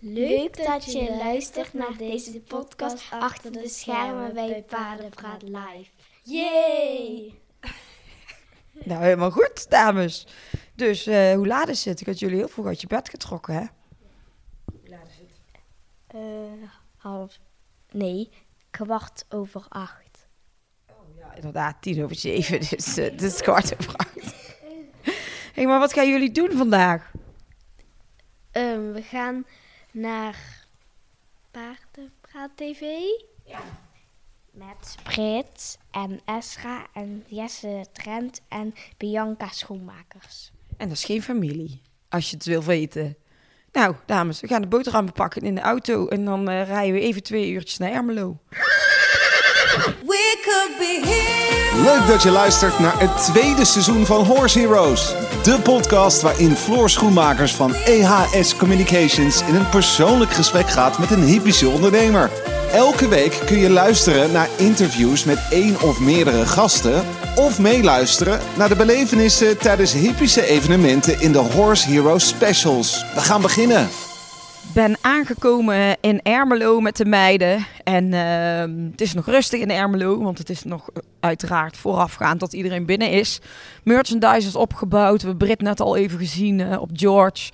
Leuk dat je luistert naar deze podcast achter de schermen bij Paardenpraat Live. Yay! Nou, helemaal goed, dames. Dus eh, hoe laat is het? Ik had jullie heel vroeg uit je bed getrokken, hè? Hoe laat is het? Eh, half, nee, kwart over acht. Ja, inderdaad, tien over zeven, dus eh, het is kwart over acht. hey, maar wat gaan jullie doen vandaag? Ehm, we gaan naar Paardenpraat TV. Ja. Met Brit en Esra en Jesse Trent en Bianca Schoenmakers. En dat is geen familie, als je het wil weten. Nou, dames, we gaan de boterhammen pakken in de auto en dan eh, rijden we even twee uurtjes naar Ermelo. Leuk dat je luistert naar het tweede seizoen van Horse Heroes. De podcast waarin Floor Schoenmakers van EHS Communications in een persoonlijk gesprek gaat met een hippische ondernemer. Elke week kun je luisteren naar interviews met één of meerdere gasten. Of meeluisteren naar de belevenissen tijdens hippische evenementen in de Horse Heroes Specials. We gaan beginnen. Ben aangekomen in Ermelo met de meiden. En ehm, het is nog rustig in Ermelo, want het is nog eh, uiteraard voorafgaand dat iedereen binnen is. Merchandise is opgebouwd. We hebben Brit net al even gezien eh, op George.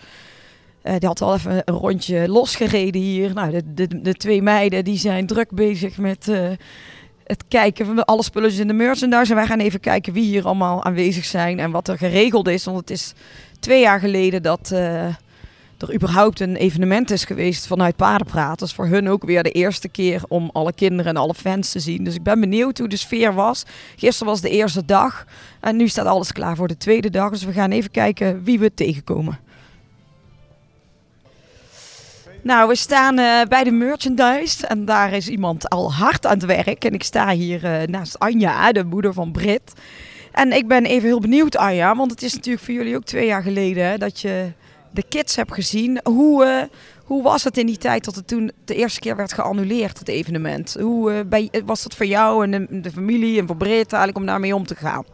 Eh, die had al even een rondje losgereden hier. Nou, de, de, de twee meiden die zijn druk bezig met het kijken van alle spulletjes in de merchandise. En wij gaan even kijken wie hier allemaal aanwezig zijn en wat er geregeld is. Want het is twee jaar geleden dat er überhaupt een evenement is geweest vanuit Paardenpraat. Dat is voor hun ook weer de eerste keer om alle kinderen en alle fans te zien. Dus ik ben benieuwd hoe de sfeer was. Gisteren was de eerste dag en nu staat alles klaar voor de tweede dag. Dus we gaan even kijken wie we tegenkomen. Nou, we staan eh, bij de merchandise en daar is iemand al hard aan het werk. En ik sta hier eh, naast Anja, de moeder van Brit. En ik ben even heel benieuwd, Anja, want het is natuurlijk voor jullie ook twee jaar geleden dat je de kids hebt gezien. Hoe, eh, hoe was het in die tijd dat het toen de eerste keer werd geannuleerd, het evenement? Hoe eh, bij, was dat voor jou en de, familie en voor Brit eigenlijk om daarmee om te gaan?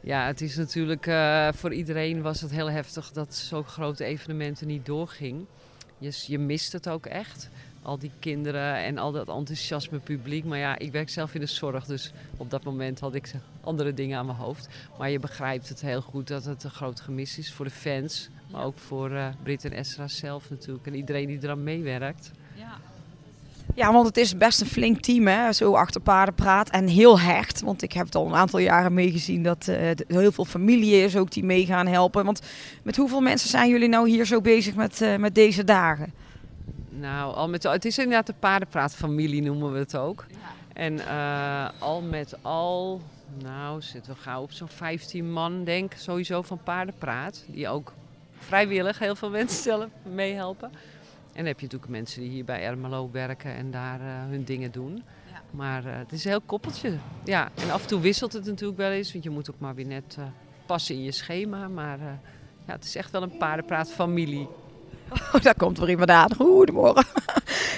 Ja, het is natuurlijk eh, voor iedereen was het heel heftig dat zo'n grote evenementen niet doorging. Je, je mist het ook echt. Al die kinderen en al dat enthousiasme publiek. Maar ja, ik werk zelf in de zorg, dus op dat moment had ik andere dingen aan mijn hoofd. Maar je begrijpt het heel goed dat het een groot gemis is voor de fans. Maar ook voor eh Brit en Esra zelf natuurlijk. En iedereen die eraan meewerkt. Ja, want het is best een flink team, hè? zo achter paarden praat. En heel hecht, want ik heb het al een aantal jaren meegezien dat eh, er heel veel familie is ook die mee gaan helpen. Want met hoeveel mensen zijn jullie nou hier zo bezig met, eh, met deze dagen? Nou, al met, het is inderdaad de paardenpraatfamilie noemen we het ook. En eh, al met al, nou zitten we gauw op zo'n 15 man denk ik sowieso van paardenpraat. Die ook vrijwillig heel veel mensen zelf meehelpen. En dan heb je natuurlijk mensen die hier bij Ermelo werken en daar eh, hun dingen doen. Maar eh, het is een heel koppeltje. Ja, en af en toe wisselt het natuurlijk wel eens. Want je moet ook maar weer net eh, passen in je schema. Maar ja, het is echt wel een paardenpraatfamilie. Oh, daar komt weer iemand aan. Goedemorgen.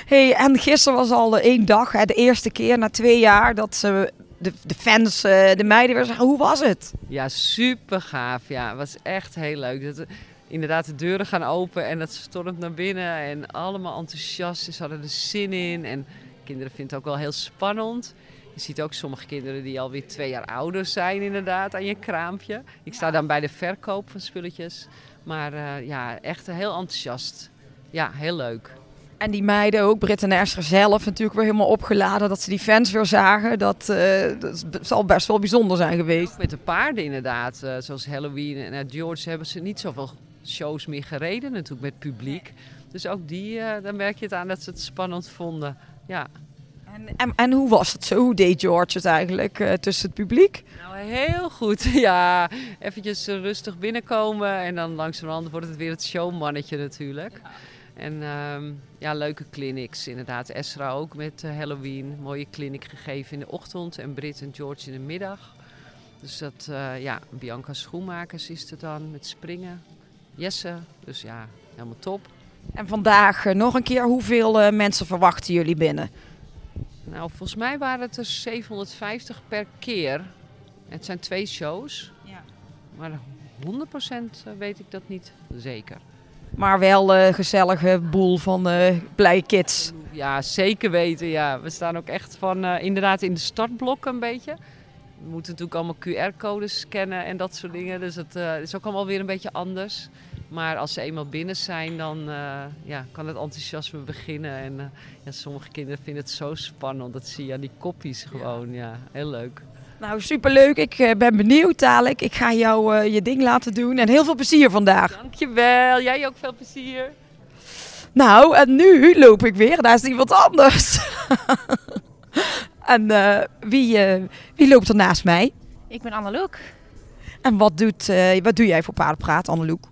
Hey, en gisteren was al één dag, hè, de eerste keer na twee jaar, dat ze de, de fans, de meiden weer zeggen, hoe was het? Ja, super gaaf. Ja, het was echt heel leuk. Dat, inderdaad, de deuren gaan open en dat stormt naar binnen. En allemaal enthousiast. Ze hadden er zin in. En kinderen vinden het ook wel heel spannend. Je ziet ook sommige kinderen die alweer twee jaar ouder zijn, inderdaad, aan je kraampje. Ik sta dan bij de verkoop van spulletjes. Maar eh, ja, echt heel enthousiast. Ja, heel leuk. En die meiden, ook Britt en Esther zelf, natuurlijk weer helemaal opgeladen dat ze die fans weer zagen. Dat, dat zal best wel bijzonder zijn geweest. Ook met de paarden inderdaad, eh, zoals Halloween en uh, George hebben ze niet zoveel shows meer gereden natuurlijk met publiek. Dus ook die, eh, dan merk je het aan dat ze het spannend vonden. Ja, En, en, en hoe was het zo? Hoe deed George het eigenlijk eh, tussen het publiek? nou heel goed. Ja, eventjes eh, rustig binnenkomen en dan langzamerhand wordt het weer het showmannetje natuurlijk. En ehm, ja, leuke clinics inderdaad. Esra ook met Halloween. Mooie clinic gegeven in de ochtend en Brit en George in de middag. Dus dat, ja, Bianca Schoenmakers is er dan met springen. Jesse, dus ja, helemaal top. En vandaag eh, nog een keer, hoeveel eh, mensen verwachten jullie binnen? Nou, volgens mij waren het er 750 per keer. Het zijn twee shows. Ja. Maar 100% weet ik dat niet zeker. Maar wel een gezellige boel van eh blije kids. Ja, zeker weten. Ja. We staan ook echt van eh, inderdaad in de startblokken een beetje. We moeten natuurlijk allemaal QR-codes scannen en dat soort dingen. Dus het eh, is ook allemaal weer een beetje anders. Maar als ze eenmaal binnen zijn, dan eh, ja, kan het enthousiasme beginnen. En eh, ja, sommige kinderen vinden het zo spannend. Dat zie je aan die kopjes gewoon. Ja, heel leuk. Nou, superleuk. Ik ben benieuwd dadelijk. Ik ga jou je ding laten doen. En heel veel plezier vandaag. Dankjewel. Jij ook veel plezier. Nou, en nu loop ik weer. Daar is iemand anders. en eh, wie, eh, wie loopt er naast mij? Ik ben Anneloek. En wat, doet, eh, wat doe jij voor Paardenpraat, Anneloek?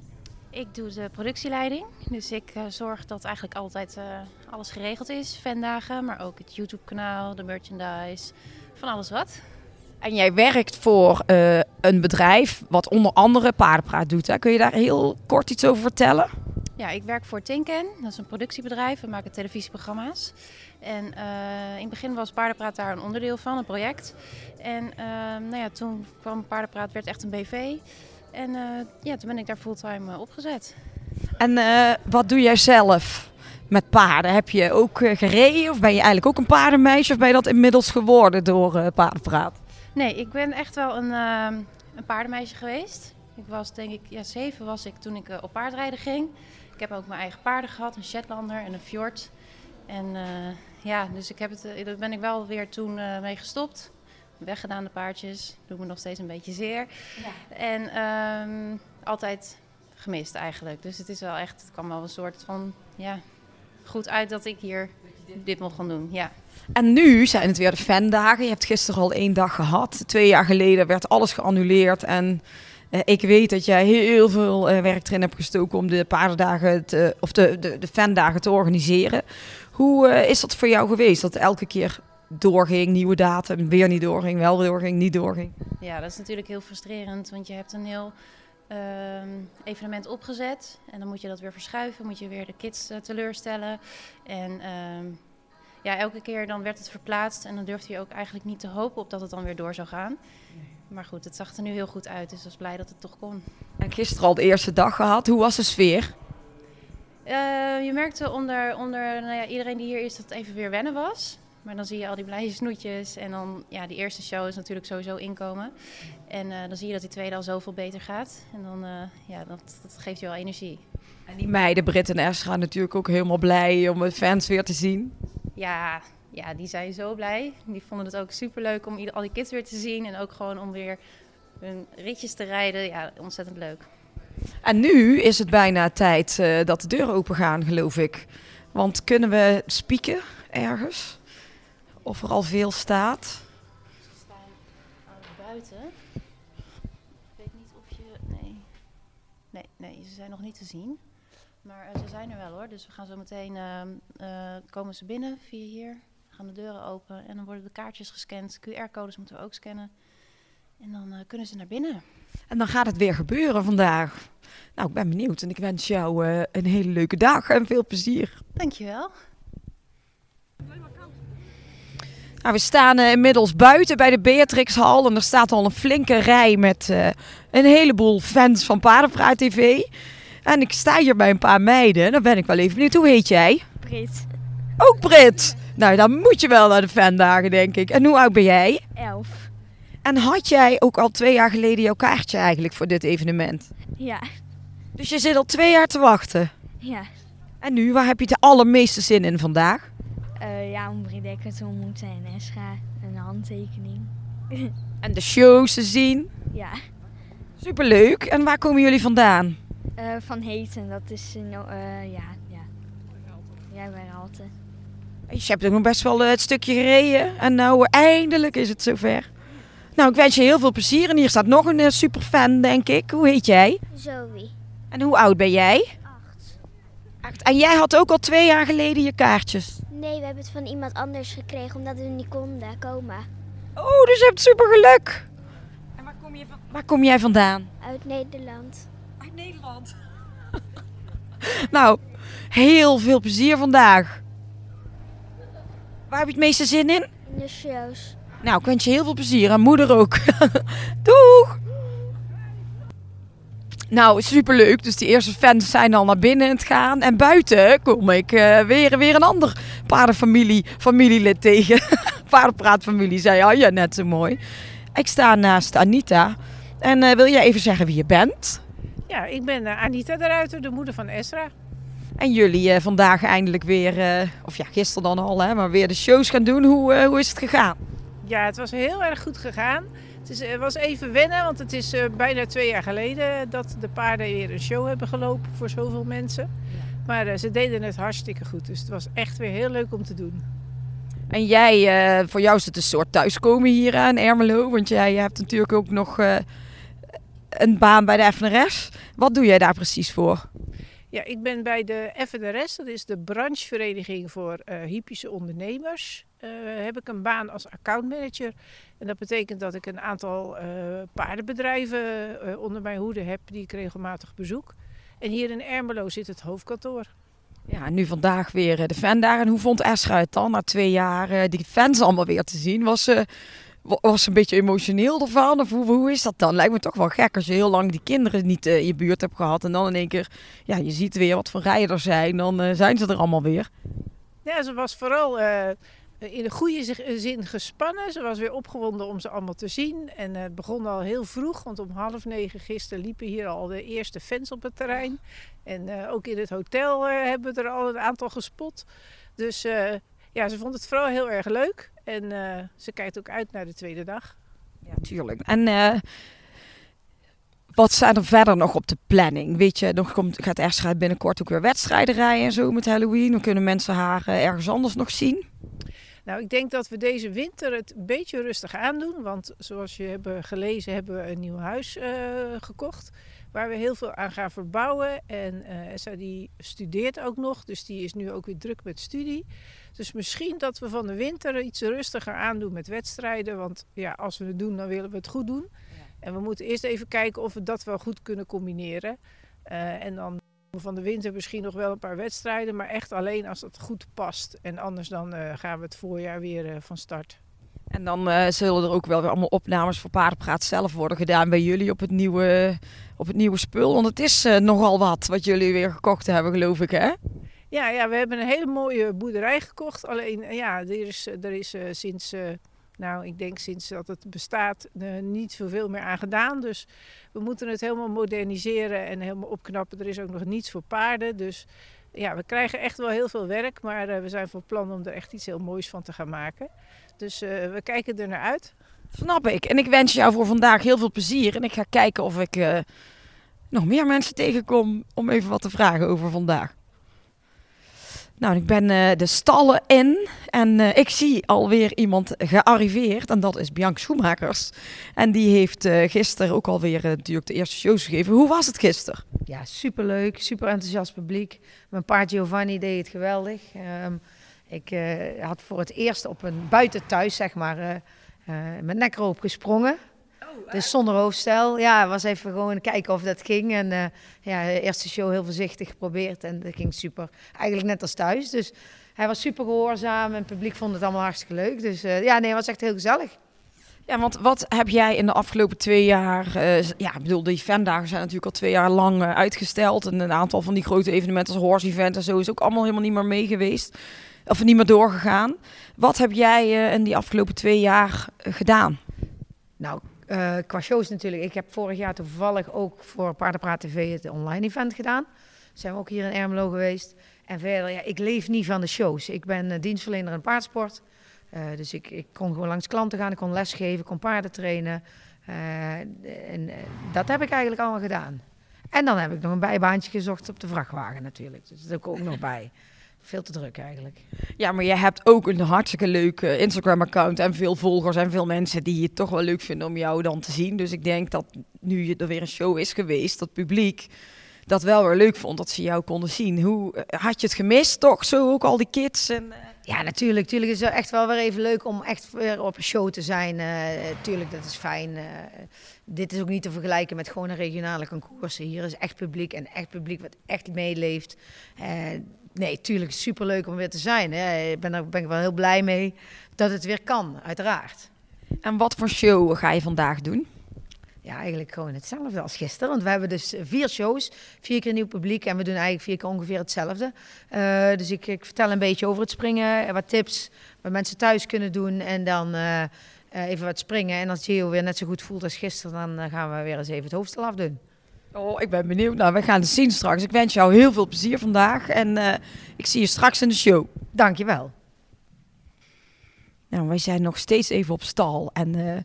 Ik doe de productieleiding. Dus ik zorg dat eigenlijk altijd alles geregeld is. Fandagen, maar ook het YouTube-kanaal, de merchandise, van alles wat. En jij werkt voor een bedrijf wat onder andere Paardenpraat doet. Hè? Kun je daar heel kort iets over vertellen? Ja, ik werk voor Tinken. Dat is een productiebedrijf. We maken televisieprogramma's. En eh, in het begin was Paardenpraat daar een onderdeel van, een project. En eh, nou ja, toen kwam Paardenpraat, werd echt een BV. En eh, ja, toen ben ik daar fulltime eh, opgezet. En wat doe jij zelf met paarden? Heb je ook gereden of ben je eigenlijk ook een paardenmeisje? Of ben je dat inmiddels geworden door Paardenpraat? Nee, ik ben echt wel een, ehm, een paardenmeisje geweest. Ik was denk ik, ja zeven was ik toen ik op paardrijden ging. Ik heb ook mijn eigen paarden gehad, een Shetlander en een Fjord. En eh, ja, dus ik heb het, eh, daar ben ik wel weer toen eh, mee gestopt. Weggedaan de paardjes, doet me nog steeds een beetje zeer. En ehm, altijd gemist eigenlijk. Dus het is wel echt, het kwam wel een soort van, ja, goed uit dat ik hier dit mocht gaan doen. Ja. En nu zijn het weer de fandagen. Je hebt gisteren al één dag gehad. Twee jaar geleden werd alles geannuleerd. En eh, ik weet dat jij heel veel eh, werk erin hebt gestoken om de paardendagen te, of de, de, de fandagen te organiseren. Hoe eh, is dat voor jou geweest? Dat elke keer doorging, nieuwe datum, weer niet doorging, wel doorging, niet doorging. Ja, dat is natuurlijk heel frustrerend, want je hebt een heel ehm, evenement opgezet en dan moet je dat weer verschuiven, moet je weer de kids teleurstellen. En ehm, ja, elke keer dan werd het verplaatst en dan durfde je ook eigenlijk niet te hopen op dat het dan weer door zou gaan. Maar goed, het zag er nu heel goed uit, dus ik was blij dat het toch kon. En gisteren al de eerste dag gehad. Hoe was de sfeer? Eh, je merkte onder, onder nou ja, iedereen die hier is dat het even weer wennen was. Maar dan zie je al die blije snoetjes. En dan, ja, die eerste show is natuurlijk sowieso inkomen. En eh, dan zie je dat die tweede al zoveel beter gaat. En dan, eh, ja, dat, dat geeft je wel energie. En die meiden, Britt en Esra, natuurlijk ook helemaal blij om de fans weer te zien. Ja, ja, die zijn zo blij. Die vonden het ook superleuk om ieder, al die kids weer te zien. En ook gewoon om weer hun ritjes te rijden. Ja, ontzettend leuk. En nu is het bijna tijd eh, dat de deuren open gaan, geloof ik. Want kunnen we spieken ergens? Of er al veel staat? Ze staan aan buiten. Ik weet niet of je. Nee. Nee, nee, ze zijn nog niet te zien. Maar eh, ze zijn er wel hoor. Dus we gaan zo meteen. ehm, eh, komen ze binnen via hier. Gaan de deuren open. En dan worden de kaartjes gescand. QR-codes moeten we ook scannen. En dan eh, kunnen ze naar binnen. En dan gaat het weer gebeuren vandaag. Nou, ik ben benieuwd en ik wens jou een hele leuke dag en veel plezier. Dankjewel. Nou, we staan inmiddels buiten bij de Beatrixhal en er staat al een flinke rij met een heleboel fans van Paardenpraat TV. En ik sta hier bij een paar meiden en dan ben ik wel even benieuwd. Hoe heet jij? Brit. Ook Brit. Nou, dan moet je wel naar de fandagen, denk ik. En hoe oud ben jij? Elf. En had jij ook al twee jaar geleden jouw kaartje eigenlijk voor dit evenement? Ja. Dus je zit al twee jaar te wachten. Ja. En nu, waar heb je de allermeeste zin in vandaag? Eh, ja, om Brit Dekker te ontmoeten en Esra. Een handtekening. En de shows te zien. Ja. Superleuk. En waar komen jullie vandaan? Eh, van Heten, dat is in, eh ja, ja. Ja, bij Halte. Je hebt ook nog best wel eh, het stukje gereden. En nou, eindelijk is het zover. Nou, ik wens je heel veel plezier. En hier staat nog een superfan, denk ik. Hoe heet jij? Zoe. En hoe oud ben jij? Acht. Acht. En jij had ook al twee jaar geleden je kaartjes. Nee, we hebben het van iemand anders gekregen omdat we niet konden komen. Oh, dus je hebt super geluk. En waar kom, je van, waar kom jij vandaan? Uit Nederland. Nederland. nou, heel veel plezier vandaag. Waar heb je het meeste zin in? In de shows. Nou, ik wens je heel veel plezier en moeder ook. Doeg! Nou, superleuk. Dus die eerste fans zijn al naar binnen aan het gaan. En buiten kom ik eh, weer, weer een ander paardenfamilie, familielid tegen. Paardenpraatfamilie, zei Anja net zo mooi. Ik sta naast Anita. En eh, wil jij even zeggen wie je bent? Ja, ik ben eh, Anita de Ruiter, de moeder van Esra. En jullie eh, vandaag eindelijk weer, eh, of ja, gisteren dan al, hè, maar weer de shows gaan doen. Hoe, hoe is het gegaan? Ja, het was heel erg goed gegaan. Het is, was even wennen, want het is bijna twee jaar geleden dat de paarden weer een show hebben gelopen voor zoveel mensen. Maar ze deden het hartstikke goed, dus het was echt weer heel leuk om te doen. En jij, voor jou is het een soort thuiskomen hier aan Ermelo. Want jij hebt natuurlijk ook nog een baan bij de FNRS. Wat doe jij daar precies voor? Ja, ik ben bij de FNRS, dat is de branchevereniging voor eh hypische ondernemers. Eh, heb ik een baan als accountmanager. En dat betekent dat ik een aantal eh, paardenbedrijven onder mijn hoede heb die ik regelmatig bezoek. En hier in Ermelo zit het hoofdkantoor. Ja, nu vandaag weer de fan daar. En hoe vond Esra het dan na twee jaar die fans allemaal weer te zien? Was ze, was een beetje emotioneel ervan? Of hoe, hoe is dat dan? Lijkt me toch wel gek als je heel lang die kinderen niet eh, in je buurt hebt gehad. En dan in één keer, ja, je ziet weer wat voor rijen er zijn. Dan eh, zijn ze er allemaal weer. Ja, ze was vooral eh, in de goede zi- zin gespannen. Ze was weer opgewonden om ze allemaal te zien. En het begon al heel vroeg, want om half negen gisteren liepen hier al de eerste fans op het terrein. En ook in het hotel hebben we er al een aantal gespot. Dus ja, ze vond het vooral heel erg leuk. En eh, ze kijkt ook uit naar de tweede dag. Ja, tuurlijk. En eh, wat zijn er verder nog op de planning? Weet je, nog komt, gaat Esra binnenkort ook weer wedstrijden rijden en zo met Halloween. Dan kunnen mensen haar eh, ergens anders nog zien. Nou, ik denk dat we deze winter het een beetje rustig aandoen. Want zoals je hebben gelezen, hebben we een nieuw huis gekocht. Waar we heel veel aan gaan verbouwen. En eh Essa die studeert ook nog. Dus die is nu ook weer druk met studie. Dus misschien dat we van de winter iets rustiger aandoen met wedstrijden. Want ja, als we het doen, dan willen we het goed doen. En we moeten eerst even kijken of we dat wel goed kunnen combineren. Eh, en dan van de winter misschien nog wel een paar wedstrijden, maar echt alleen als het goed past. En anders dan eh, gaan we het voorjaar weer van start. En dan eh, zullen er ook wel weer allemaal opnames voor Paardenpraat zelf worden gedaan bij jullie op het nieuwe, op het nieuwe spul. Want het is eh, nogal wat wat jullie weer gekocht hebben, geloof ik, hè? Ja, ja, we hebben een hele mooie boerderij gekocht. Alleen eh, ja, er is, er is sinds, nou ik denk sinds dat het bestaat, niet zoveel meer aan gedaan. Dus we moeten het helemaal moderniseren en helemaal opknappen. Er is ook nog niets voor paarden. Dus ja, we krijgen echt wel heel veel werk. Maar eh, we zijn van plan om er echt iets heel moois van te gaan maken. Dus eh, we kijken er naar uit. Snap ik. En ik wens jou voor vandaag heel veel plezier. En ik ga kijken of ik eh, nog meer mensen tegenkom om even wat te vragen over vandaag. Nou, ik ben eh, de stallen in en eh, ik zie alweer iemand gearriveerd. En dat is Bianca Schoenmakers. En die heeft eh, gisteren ook alweer uh, natuurlijk de eerste shows gegeven. Hoe was het gisteren? Ja, superleuk, super enthousiast publiek. Mijn paard Giovanni deed het geweldig. Ehm, ik had voor het eerst op een buiten thuis, zeg maar, met nekroop gesprongen. Dus zonder hoofdstel. Ja, was even gewoon kijken of dat ging. En eh, ja, de eerste show heel voorzichtig geprobeerd en dat ging super. Eigenlijk net als thuis. Dus hij was super gehoorzaam en het publiek vond het allemaal hartstikke leuk. Dus eh, ja, nee, het was echt heel gezellig. Ja, want wat heb jij in de afgelopen twee jaar... eh, ja, ik bedoel, die fandagen zijn natuurlijk al twee jaar lang uitgesteld. En een aantal van die grote evenementen als Horse Event en zo... is ook allemaal helemaal niet meer mee geweest. Of niet meer doorgegaan. Wat heb jij eh, in die afgelopen twee jaar gedaan? Nou, eh, qua shows natuurlijk. Ik heb vorig jaar toevallig ook voor Paardenpraat TV het online event gedaan. Zijn we ook hier in Ermelo geweest. En verder, ja, ik leef niet van de shows. Ik ben eh, dienstverlener in paardsport. Eh, dus ik, ik kon gewoon langs klanten gaan, ik kon lesgeven, ik kon paarden trainen. En dat heb ik eigenlijk allemaal gedaan. En dan heb ik nog een bijbaantje gezocht op de vrachtwagen natuurlijk. Dus dat ook, ook nog bij. Veel te druk eigenlijk. Ja, maar je hebt ook een hartstikke leuk eh, Instagram-account... en veel volgers en veel mensen die het toch wel leuk vinden om jou dan te zien. Dus ik denk dat nu je er weer een show is geweest... dat publiek dat wel weer leuk vond dat ze jou konden zien. Hoe eh, had je het gemist toch? Zo ook al die kids en... eh, Ja, natuurlijk. Tuurlijk is het echt wel weer even leuk om echt weer op een show te zijn. Eh tuurlijk, dat is fijn. Eh, dit is ook niet te vergelijken met gewoon een regionale concours. Hier is echt publiek en echt publiek wat echt meeleeft. Eh, nee, tuurlijk, super leuk om weer te zijn. Hè. Ik ben er ben ik wel heel blij mee dat het weer kan, uiteraard. En wat voor show ga je vandaag doen? Ja, eigenlijk gewoon hetzelfde als gisteren. Want we hebben dus vier shows, vier keer nieuw publiek en we doen eigenlijk vier keer ongeveer hetzelfde. Uh, dus ik, ik, vertel een beetje over het springen, wat tips wat mensen thuis kunnen doen en dan uh, uh, even wat springen. En als Gio weer net zo goed voelt als gisteren, dan gaan we weer eens even het hoofdstel afdoen. Oh, ik ben benieuwd. Nou, we gaan het zien straks. Ik wens jou heel veel plezier vandaag en ik zie je straks in de show. Dankjewel. Nou, wij zijn nog steeds even op stal en,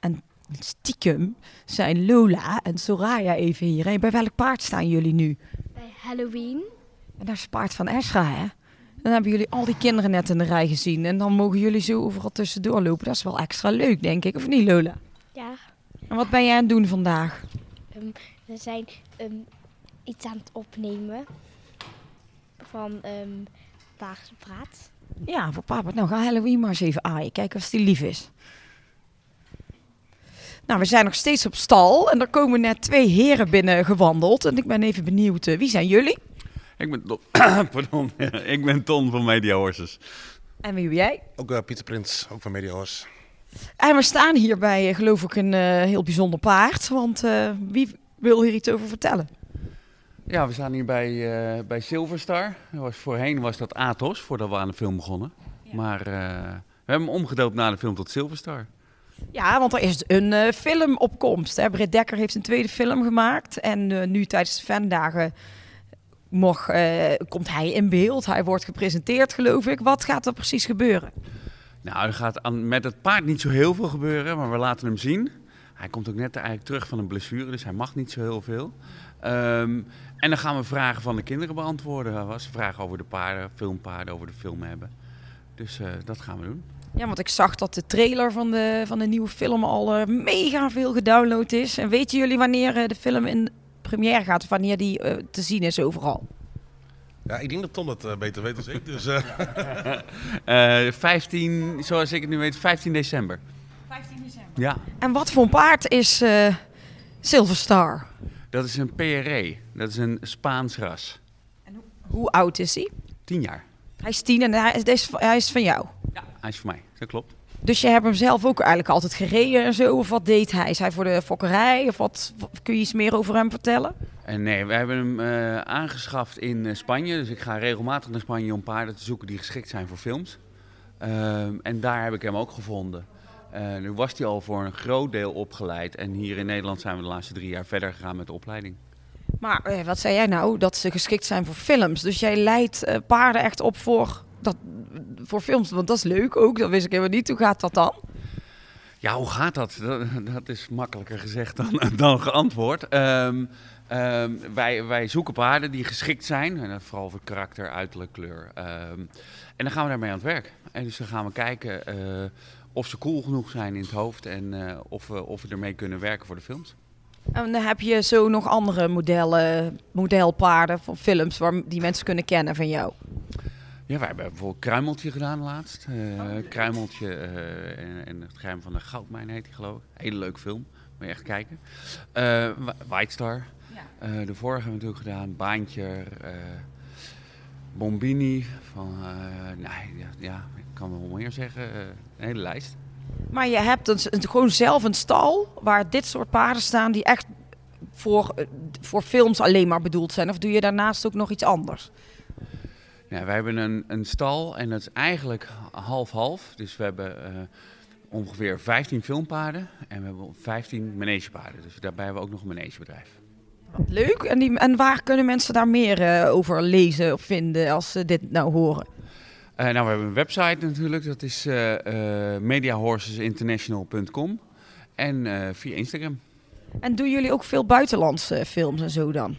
en stiekem zijn Lola en Soraya even hier. En bij welk paard staan jullie nu? Bij Halloween. En dat is het paard van Esra, hè? Dan hebben jullie al die kinderen net in de rij gezien. En dan mogen jullie zo overal tussendoor lopen. Dat is wel extra leuk, denk ik. Of niet, Lola? Ja. En wat ben jij aan het doen vandaag? Um, we zijn um, iets aan het opnemen van um, Praat. Ja, voor papa. Nou, ga Halloween maar eens even aaien. Kijken of die lief is. Nou, we zijn nog steeds op stal en er komen net twee heren binnen gewandeld. En ik ben even benieuwd, uh, wie zijn jullie? Ik ben, Ton, Pardon, ik ben Ton van Media Horses. En wie ben jij? Ook uh, Pieter Prins, ook van Media Horse. En we staan hier bij, uh, geloof ik, een heel bijzonder paard. Want wie wil hier iets over vertellen? Ja, we staan hier bij, bij Silverstar. Was, voorheen was dat Athos, voordat we aan de film begonnen. Ja. Maar we hebben hem omgedoopt na de film tot Silverstar. Ja, want er is een uh, filmopkomst. Hè. Britt Dekker heeft een tweede film gemaakt. En nu tijdens de fandagen mocht, uh, komt hij in beeld. Hij wordt gepresenteerd, geloof ik. Wat gaat er precies gebeuren? Nou, er gaat aan, met het paard niet zo heel veel gebeuren, maar we laten hem zien. Hij komt ook net eigenlijk terug van een blessure, dus hij mag niet zo heel veel. Um, en dan gaan we vragen van de kinderen beantwoorden. Als ze vragen over de paarden, filmpaarden, over de film hebben. Dus dat gaan we doen. Ja, want ik zag dat de trailer van de, van de nieuwe film al uh, mega veel gedownload is. En weten jullie wanneer uh, de film in première gaat of wanneer die uh, te zien is overal? Ja, ik denk dat Ton het beter weet dan ik. Dus, 15, zoals ik het nu weet, 15 december. 15 december? Ja. En wat voor een paard is Silver Star? Dat is een PRE. Dat is een Spaans ras. En hoe, hoe oud is hij? 10 jaar. Hij is tien en hij is, hij is van jou? Ja, hij is voor mij. Dat klopt. Dus je hebt hem zelf ook eigenlijk altijd gereden en zo? Of wat deed hij? Is hij voor de fokkerij? Of wat, kun je iets meer over hem vertellen? En nee, we hebben hem uh, aangeschaft in uh, Spanje. Dus ik ga regelmatig naar Spanje om paarden te zoeken die geschikt zijn voor films. Uh, en daar heb ik hem ook gevonden. Eh, nu was hij al voor een groot deel opgeleid. En hier in Nederland zijn we de laatste drie jaar verder gegaan met de opleiding. Maar eh, wat zei jij nou? Dat ze geschikt zijn voor films. Dus jij leidt uh, paarden echt op voor, dat, voor films. Want dat is leuk ook. Dat wist ik helemaal niet. Hoe gaat dat dan? Ja, hoe gaat dat? Dat, dat is makkelijker gezegd dan, dan geantwoord. Um, um, wij, wij zoeken paarden die geschikt zijn. En vooral voor karakter, uiterlijk, kleur. Um, en dan gaan we daarmee aan het werk. En dus dan gaan we kijken uh, of ze cool genoeg zijn in het hoofd. En uh, of, we, of we ermee kunnen werken voor de films. En dan heb je zo nog andere modellen, modelpaarden van films waar die mensen kunnen kennen van jou. Ja, wij hebben bijvoorbeeld Kruimeltje gedaan laatst. Uh, oh, Kruimeltje uh, en, en, het geheim van de goudmijn heet die geloof ik. Hele leuke film, moet je echt kijken. Uh, White Star. Ja. de vorige hebben we natuurlijk gedaan. Baantje, Bombini. Van, nee, ja, ja, ik kan wel meer zeggen. Een hele lijst. Maar je hebt dus gewoon zelf een stal waar dit soort paarden staan die echt voor, voor films alleen maar bedoeld zijn? Of doe je daarnaast ook nog iets anders? Ja, wij hebben een, een stal en dat is eigenlijk half-half. Dus we hebben uh, ongeveer 15 filmpaarden en we hebben 15 manegepaarden. Dus daarbij hebben we ook nog een manegebedrijf. Wat leuk. En, die, en waar kunnen mensen daar meer uh, over lezen of vinden als ze dit nou horen? Uh, nou, we hebben een website natuurlijk. Dat is uh, uh, mediahorsesinternational.com. En via Instagram. En doen jullie ook veel buitenlandse films en zo dan?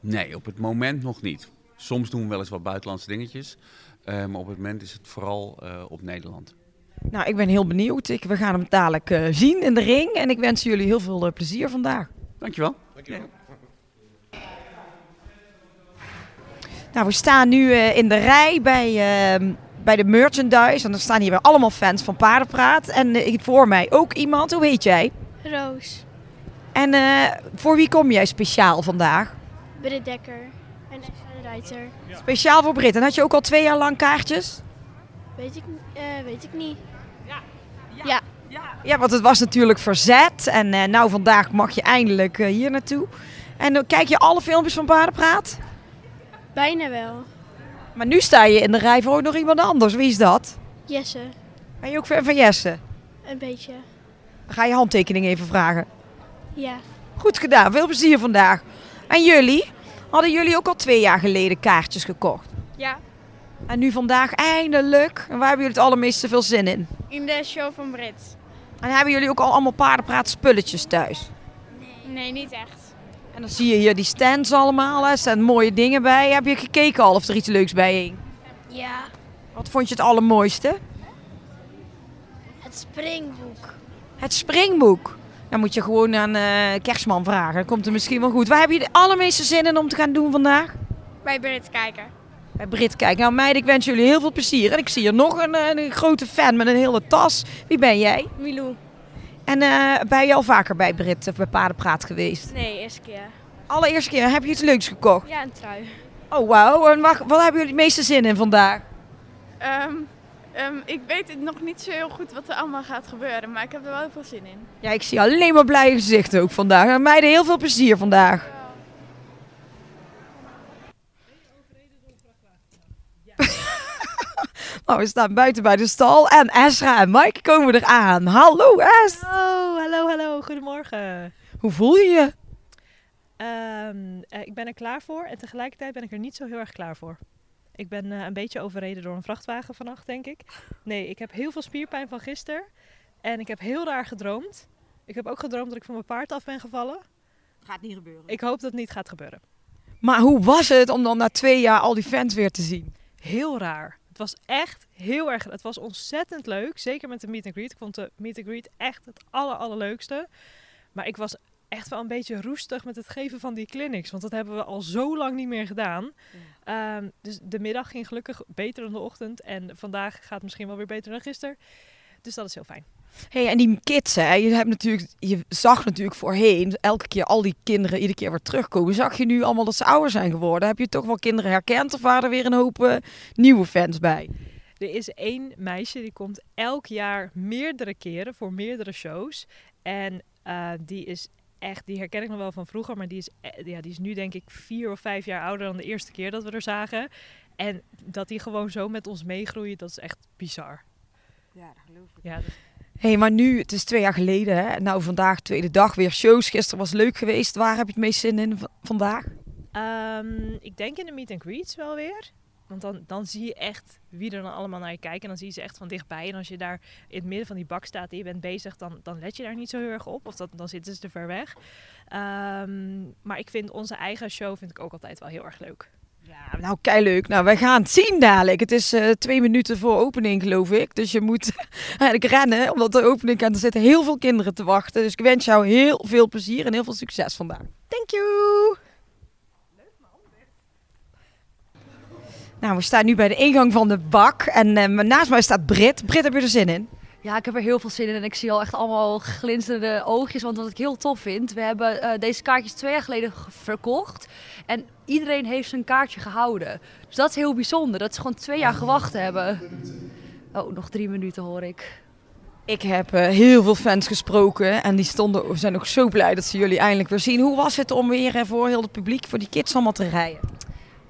Nee, op het moment nog niet. Soms doen we wel eens wat buitenlandse dingetjes. maar op het moment is het vooral op Nederland. Nou, ik ben heel benieuwd. Ik, we gaan hem dadelijk zien in de ring. En ik wens jullie heel veel plezier vandaag. Dankjewel. Dankjewel. Nou, we staan nu uh, in de rij bij, uh, bij de merchandise. En er staan hier weer allemaal fans van Paardenpraat. En uh, voor mij ook iemand. Hoe heet jij? Roos. En voor wie kom jij speciaal vandaag? Britt Dekker en Ruiter. Ja. Speciaal voor Britt. En had je ook al twee jaar lang kaartjes? Weet ik, weet ik niet. Ja. Ja. ja. Ja, want het was natuurlijk verzet. En eh, nou, vandaag mag je eindelijk eh, hier naartoe. En dan kijk je alle filmpjes van Paardenpraat? Bijna wel. Maar nu sta je in de rij voor ook nog iemand anders. Wie is dat? Jesse, Ben je ook fan van Jesse? een beetje. Dan ga je handtekening even vragen. Ja. Goed gedaan, veel plezier vandaag. En jullie? Hadden jullie ook al twee jaar geleden kaartjes gekocht? Ja. En nu vandaag eindelijk. En waar hebben jullie het allermeeste veel zin in? In de show van Brit. En hebben jullie ook al allemaal paardenpraat spulletjes thuis? Nee, niet echt. En dan zie je hier die stands allemaal. hè. Er staan mooie dingen bij. Heb je gekeken al of er iets leuks bij hing? Ja. Wat vond je het allermooiste? Het springboek. Het springboek. Dan moet je gewoon aan eh, Kerstman vragen. Dan komt het misschien wel goed. Waar heb je de allermeeste zin in om te gaan doen vandaag? Bij Brit kijken. Bij Brit kijken. Nou meiden, ik wens jullie heel veel plezier. En ik zie hier nog een, eh, een grote fan met een hele tas. Wie ben jij? Milou. En eh, ben je al vaker bij Brit of bij Paardenpraat geweest? Nee, eerste keer. Allereerste keer. Heb je iets leuks gekocht? Ja, een trui. Oh wauw. En wat hebben jullie het meeste zin in vandaag? Ehm, ehm, ik weet nog niet zo heel goed wat er allemaal gaat gebeuren, maar ik heb er wel heel veel zin in. Ja, ik zie alleen maar blije gezichten ook vandaag. En meiden, heel veel plezier vandaag. Nou, we staan buiten bij de stal en Esra en Mike komen eraan. Hallo Es! Hallo, hallo, hallo. Goedemorgen. Hoe voel je je? Ehm, eh, ik ben er klaar voor en tegelijkertijd ben ik er niet zo heel erg klaar voor. Ik ben eh, een beetje overreden door een vrachtwagen vannacht, denk ik. Nee, ik heb heel veel spierpijn van gisteren. En ik heb heel raar gedroomd. Ik heb ook gedroomd dat ik van mijn paard af ben gevallen. Gaat niet gebeuren. Ik hoop dat het niet gaat gebeuren. Maar hoe was het om dan na twee jaar al die fans weer te zien? Heel raar. Het was echt heel erg. Het was ontzettend leuk. Zeker met de meet and greet. Ik vond de meet and greet echt het aller, allerleukste. Maar ik was echt wel een beetje roestig met het geven van die clinics. Want dat hebben we al zo lang niet meer gedaan. Ehm, dus de middag ging gelukkig beter dan de ochtend. En vandaag gaat het misschien wel weer beter dan gisteren. Dus dat is heel fijn. Hey, en die kids, hè, je, hebt natuurlijk, je zag natuurlijk voorheen elke keer al die kinderen iedere keer weer terugkomen. Zag je nu allemaal dat ze ouder zijn geworden? Heb je toch wel kinderen herkend of waren er weer een hoop eh, nieuwe fans bij? Er is één meisje die komt elk jaar meerdere keren voor meerdere shows. En eh, die is echt, die herken ik nog wel van vroeger, maar die is, eh, ja, die is nu denk ik vier of vijf jaar ouder dan de eerste keer dat we er zagen. En dat die gewoon zo met ons meegroeit, dat is echt bizar. Ja, dat geloof ik. Ja, dat- hey, maar nu, het is twee jaar geleden. Hè? Nou, vandaag tweede dag weer shows. Gisteren was leuk geweest. Waar heb je het meest zin in vandaag? Ehm, ik denk in de meet and greets wel weer. Want dan, dan zie je echt wie er dan allemaal naar je kijkt. En dan zie je ze echt van dichtbij. En als je daar in het midden van die bak staat en je bent bezig, dan, dan let je daar niet zo heel erg op. Of dat, dan zitten ze te ver weg. Ehm, maar ik vind onze eigen show vind ik ook altijd wel heel erg leuk. Ja, nou, kei leuk. Nou, wij gaan het zien dadelijk. Het is eh, twee minuten voor opening, geloof ik. Dus je moet eigenlijk rennen, omdat de opening en er zitten heel veel kinderen te wachten. Dus ik wens jou heel veel plezier en heel veel succes vandaag. Thank you! Nou, we staan nu bij de ingang van de bak. En eh, naast mij staat Brit. Brit, heb je er zin in? Ja, ik heb er heel veel zin in en ik zie al echt allemaal glinsterende oogjes. Want wat ik heel tof vind, we hebben eh, deze kaartjes twee jaar geleden ge- verkocht. En iedereen heeft zijn kaartje gehouden. Dus dat is heel bijzonder, dat ze gewoon twee jaar gewacht hebben. Oh, nog drie minuten hoor ik. Ik heb eh, heel veel fans gesproken en die stonden, zijn ook zo blij dat ze jullie eindelijk weer zien. Hoe was het om weer eh, voor heel het publiek, voor die kids allemaal te rijden?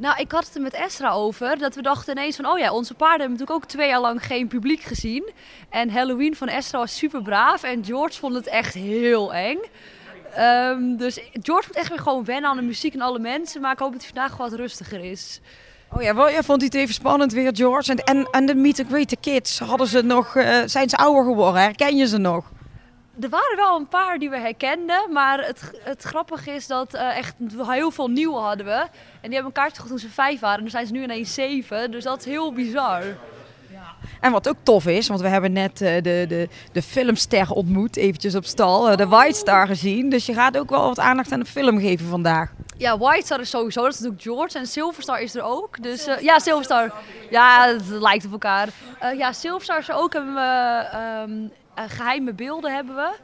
Nou, ik had het er met Esra over. Dat we dachten ineens van, oh ja, onze paarden hebben natuurlijk ook twee jaar lang geen publiek gezien. En Halloween van Esra was super braaf en George vond het echt heel eng. Ehm, dus George moet echt weer gewoon wennen aan de muziek en alle mensen. Maar ik hoop dat hij vandaag wat rustiger is. Oh ja, wel, ja, vond het even spannend weer, George? En, en, en de meet and greet, de kids, hadden ze nog, eh, zijn ze ouder geworden? Herken je ze nog? Er waren wel een paar die we herkenden, maar het, het grappige is dat eh, echt heel veel nieuwe hadden we. En die hebben een kaartje gekocht toen ze vijf waren en nu zijn ze nu ineens zeven. Dus dat is heel bizar. En wat ook tof is, want we hebben net eh, de, de, de filmster ontmoet, eventjes op stal, eh, de White Star gezien. Dus je gaat ook wel wat aandacht aan de film geven vandaag. Ja, White Star is sowieso, dat is natuurlijk George. En Silverstar is er ook. Dus eh, ja, Silverstar. Ja, het lijkt op elkaar. Eh, ja, Silverstar is er ook. We, ehm, eh, geheime beelden hebben we.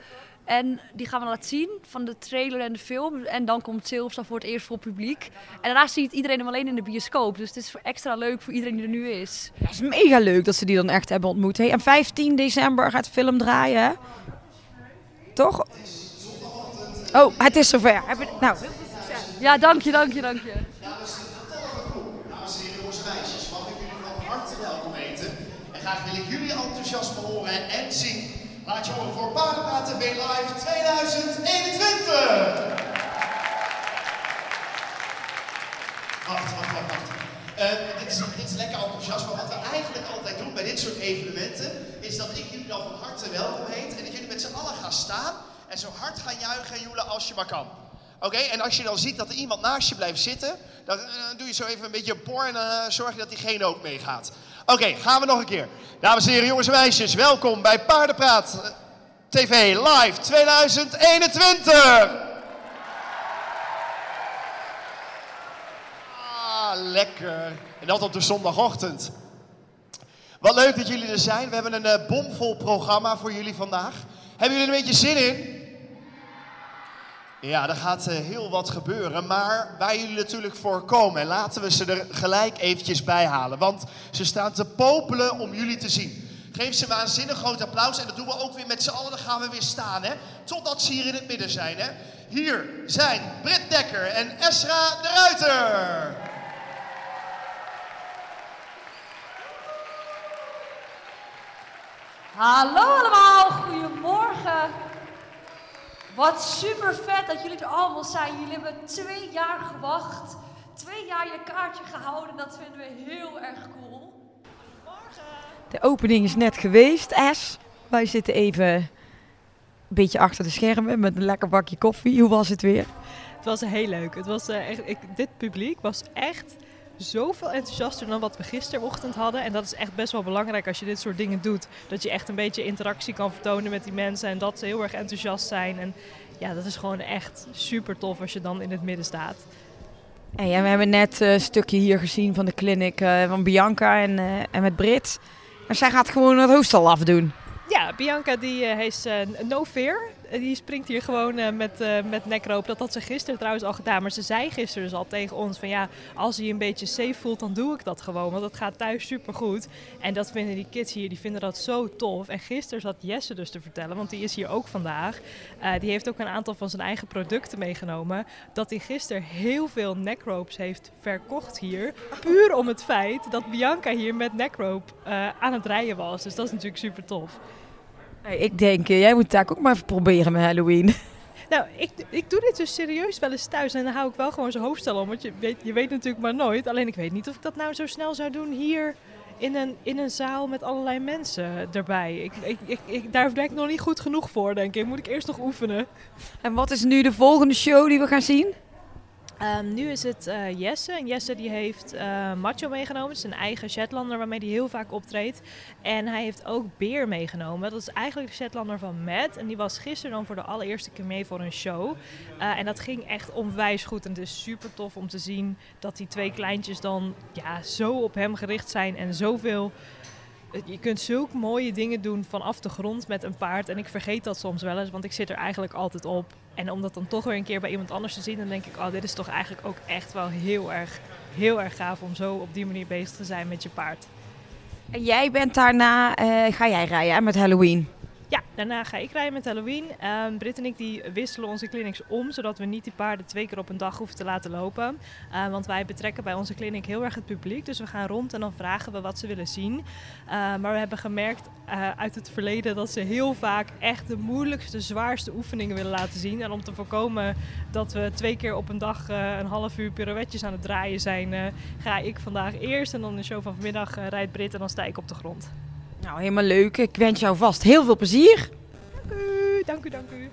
En die gaan we laten zien van de trailer en de film. En dan komt Silverstar voor het eerst voor het publiek. En daarna ziet iedereen hem alleen in de bioscoop. Dus het is extra leuk voor iedereen die er nu is. Het is mega leuk dat ze die dan echt hebben ontmoet. Hey, en 15 december gaat de film draaien, hè? Toch? Oh, het is zover. Heb je- Nou, Ja, dank je, dank je, dank je. Dames en heren, jongens en meisjes, mag ik jullie van harte welkom heten. En graag wil ik jullie enthousiasme horen en zien. Laat je horen voor Paardenpraat TV Live 2021. Wacht, wacht, wacht, wacht. Eh, dit, is, dit is lekker enthousiasme. Wat we eigenlijk altijd doen bij dit soort evenementen, is dat ik jullie dan van harte welkom heet. En dat jullie met z'n allen gaan staan en zo hard gaan juichen en joelen als je maar kan. Oké, en als je dan ziet dat er iemand naast je blijft zitten, dan eh, doe je zo even een beetje een en eh, zorg je dat diegene ook meegaat. Oké, gaan we nog een keer. Dames en heren, jongens en meisjes, welkom bij Paardenpraat TV Live 2021. Ah, lekker. En dat op de zondagochtend. Wat leuk dat jullie er zijn. We hebben een eh, bomvol programma voor jullie vandaag. Hebben jullie er een beetje zin in? Ja, er gaat eh, heel wat gebeuren, maar waar jullie natuurlijk voor komen, laten we ze er gelijk eventjes bij halen. Want ze staan te popelen om jullie te zien. Geef ze een waanzinnig groot applaus en dat doen we ook weer met z'n allen. Dan gaan we weer staan, hè. Totdat ze hier in het midden zijn, hè. Hier zijn Britt Dekker en Esra de Ruiter. Hallo allemaal, goedemorgen. Wat super vet dat jullie er allemaal zijn. Jullie hebben twee jaar gewacht, twee jaar je kaartje gehouden. Dat vinden we heel erg cool. de opening is net geweest, S. Wij zitten even een beetje achter de schermen met een lekker bakje koffie. Hoe was het weer? Het was heel leuk. Het was, eh, echt, ik, dit publiek was echt zoveel enthousiaster dan wat we gisterochtend hadden. En dat is echt best wel belangrijk als je dit soort dingen doet. Dat je echt een beetje interactie kan vertonen met die mensen en dat ze heel erg enthousiast zijn. En ja, dat is gewoon echt super tof als je dan in het midden staat. En we hebben net eh, een stukje hier gezien van de clinic eh, van Bianca en, eh, en met Brit. En zij gaat gewoon het hoofdstal afdoen. Ja, Bianca die heeft no fear. Eh, Die springt hier gewoon eh, met, eh met nekroop. Dat had ze gisteren trouwens al gedaan. Maar ze zei gisteren dus al tegen ons van ja, als je een beetje safe voelt, dan doe ik dat gewoon. Want dat gaat thuis supergoed. En dat vinden die kids hier, die vinden dat zo tof. En gisteren zat Jesse dus te vertellen, want die is hier ook vandaag. Die heeft ook een aantal van zijn eigen producten meegenomen. Dat hij gisteren heel veel neckropes heeft verkocht hier. Puur om het feit dat Bianca hier met neckrope eh, aan het rijden was. Dus dat is natuurlijk super tof. Ik denk, eh, jij moet eigenlijk ook maar even proberen met Halloween. Nou, ik, ik doe dit dus serieus wel eens thuis en dan hou ik wel gewoon zijn hoofdstel om. Want je weet, je weet natuurlijk maar nooit. Alleen ik weet niet of ik dat nou zo snel zou doen hier in een, in een zaal met allerlei mensen erbij. Ik, ik, ik, ik, daar ben ik nog niet goed genoeg voor, denk ik. Moet ik eerst nog oefenen. En wat is nu de volgende show die we gaan zien? Ehm, nu is het eh, Jesse. En Jesse die heeft eh, Macho meegenomen. Een eigen Shetlander waarmee hij heel vaak optreedt. En hij heeft ook Beer meegenomen. Dat is eigenlijk de Shetlander van Matt. En die was gisteren dan voor de allereerste keer mee voor een show. Eh, en dat ging echt onwijs goed. En het is super tof om te zien dat die twee kleintjes dan ja, zo op hem gericht zijn. En zoveel... Je kunt zulke mooie dingen doen vanaf de grond met een paard. En ik vergeet dat soms wel eens, want ik zit er eigenlijk altijd op. En om dat dan toch weer een keer bij iemand anders te zien, dan denk ik, oh, dit is toch eigenlijk ook echt wel heel erg, heel erg gaaf om zo op die manier bezig te zijn met je paard. En jij bent daarna, eh, ga jij rijden met Halloween? Ja, daarna ga ik rijden met Halloween. Ehm Britt en ik die wisselen onze clinics om, zodat we niet die paarden twee keer op een dag hoeven te laten lopen. Eh, want wij betrekken bij onze clinic heel erg het publiek. Dus we gaan rond en dan vragen we wat ze willen zien. Eh, maar we hebben gemerkt eh, uit het verleden dat ze heel vaak echt de moeilijkste, zwaarste oefeningen willen laten zien. En om te voorkomen dat we twee keer op een dag eh, een half uur pirouetjes aan het draaien zijn, eh, ga ik vandaag eerst. En dan de show van vanmiddag rijdt Britt en dan sta ik op de grond. Nou, helemaal leuk. Ik wens jou vast heel veel plezier. Dank u, dank u, dank u.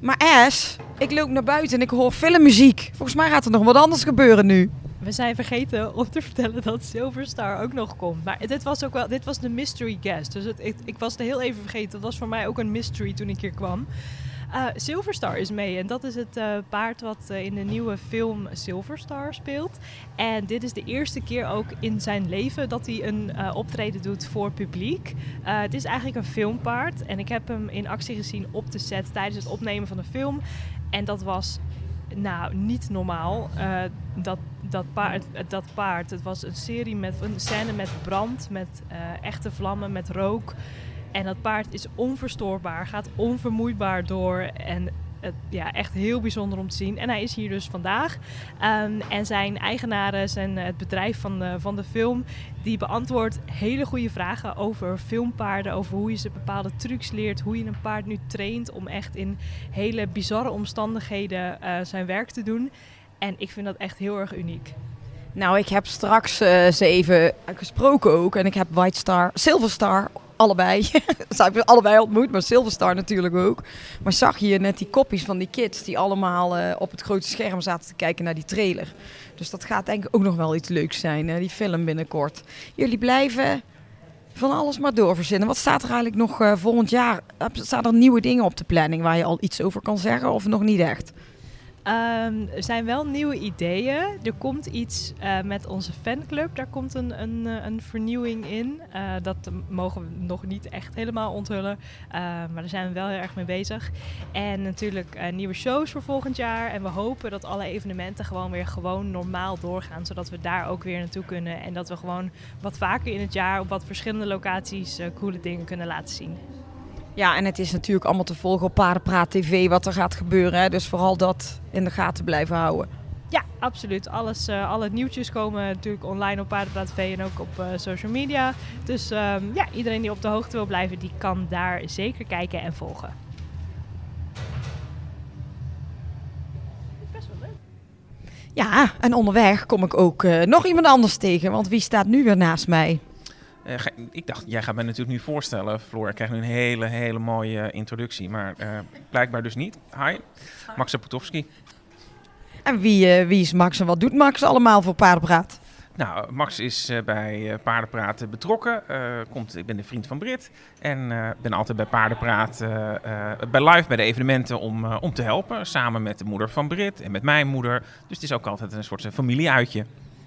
Maar S, ik loop naar buiten en ik hoor filmmuziek. Volgens mij gaat er nog wat anders gebeuren nu. We zijn vergeten om te vertellen dat Silverstar ook nog komt. Maar dit was ook wel, dit was de mystery guest. Dus het, ik, ik was het heel even vergeten. Het was voor mij ook een mystery toen ik hier kwam. Uh, Silverstar is mee en dat is het uh, paard wat uh, in de nieuwe film Silverstar speelt. En dit is de eerste keer ook in zijn leven dat hij een optreden doet voor publiek. het is eigenlijk een filmpaard en ik heb hem in actie gezien op de set tijdens het opnemen van de film. En dat was nou, niet normaal. dat, dat, paard, dat paard, het was een serie met een scène met brand, met echte vlammen, met rook. En dat paard is onverstoorbaar, gaat onvermoeibaar door. En het, ja, echt heel bijzonder om te zien. En hij is hier dus vandaag. Um, en zijn eigenaren, zijn, het bedrijf van de, van de film, die beantwoordt hele goede vragen over filmpaarden. Over hoe je ze bepaalde trucs leert. Hoe je een paard nu traint om echt in hele bizarre omstandigheden uh, zijn werk te doen. En ik vind dat echt heel erg uniek. Nou, ik heb straks uh, ze even gesproken ook. En ik heb White Star, Silver Star allebei. Ze hebben allebei ontmoet, maar Silverstar natuurlijk ook. Maar zag je net die kopjes van die kids die allemaal uh, op het grote scherm zaten te kijken naar die trailer. Dus dat gaat denk ik ook nog wel iets leuks zijn, uh, die film binnenkort. Jullie blijven van alles maar doorverzinnen. Wat staat er eigenlijk nog uh, volgend jaar? Staan er nieuwe dingen op de planning waar je al iets over kan zeggen of nog niet echt? Um, er zijn wel nieuwe ideeën. Er komt iets uh, met onze fanclub. Daar komt een, een, eh, een vernieuwing in. Uh, dat mogen we nog niet echt helemaal onthullen. Maar daar zijn we wel heel erg mee bezig. En natuurlijk nieuwe shows voor volgend jaar. En we hopen dat alle evenementen gewoon weer gewoon normaal doorgaan. Zodat we daar ook weer naartoe kunnen. En dat we gewoon wat vaker in het jaar op wat verschillende locaties coole dingen kunnen laten zien. Ja, en het is natuurlijk allemaal te volgen op Paardenpraat TV wat er gaat gebeuren. Hè? Dus vooral dat in de gaten blijven houden. Ja, absoluut. Alles, uh, alle nieuwtjes komen natuurlijk online op Paardenpraat TV en ook op uh, social media. Dus um, ja, iedereen die op de hoogte wil blijven, die kan daar zeker kijken en volgen. Best wel leuk. Ja, en onderweg kom ik ook uh, nog iemand anders tegen. Want wie staat nu weer naast mij? Uh, ik dacht, jij gaat mij natuurlijk nu voorstellen, Floor. Ik krijg nu een hele, hele mooie introductie. Maar uh, blijkbaar dus niet. Hi, Max Zapotowski. En wie, uh, wie is Max en wat doet Max allemaal voor Paardenpraat? Nou, Max is bij Paardenpraat betrokken. komt, ik ben de vriend van Brit. En ben altijd bij Paardenpraat bij live bij de evenementen om, om te helpen. Samen met de moeder van Brit en met mijn moeder. Dus het is ook altijd een soort familieuitje.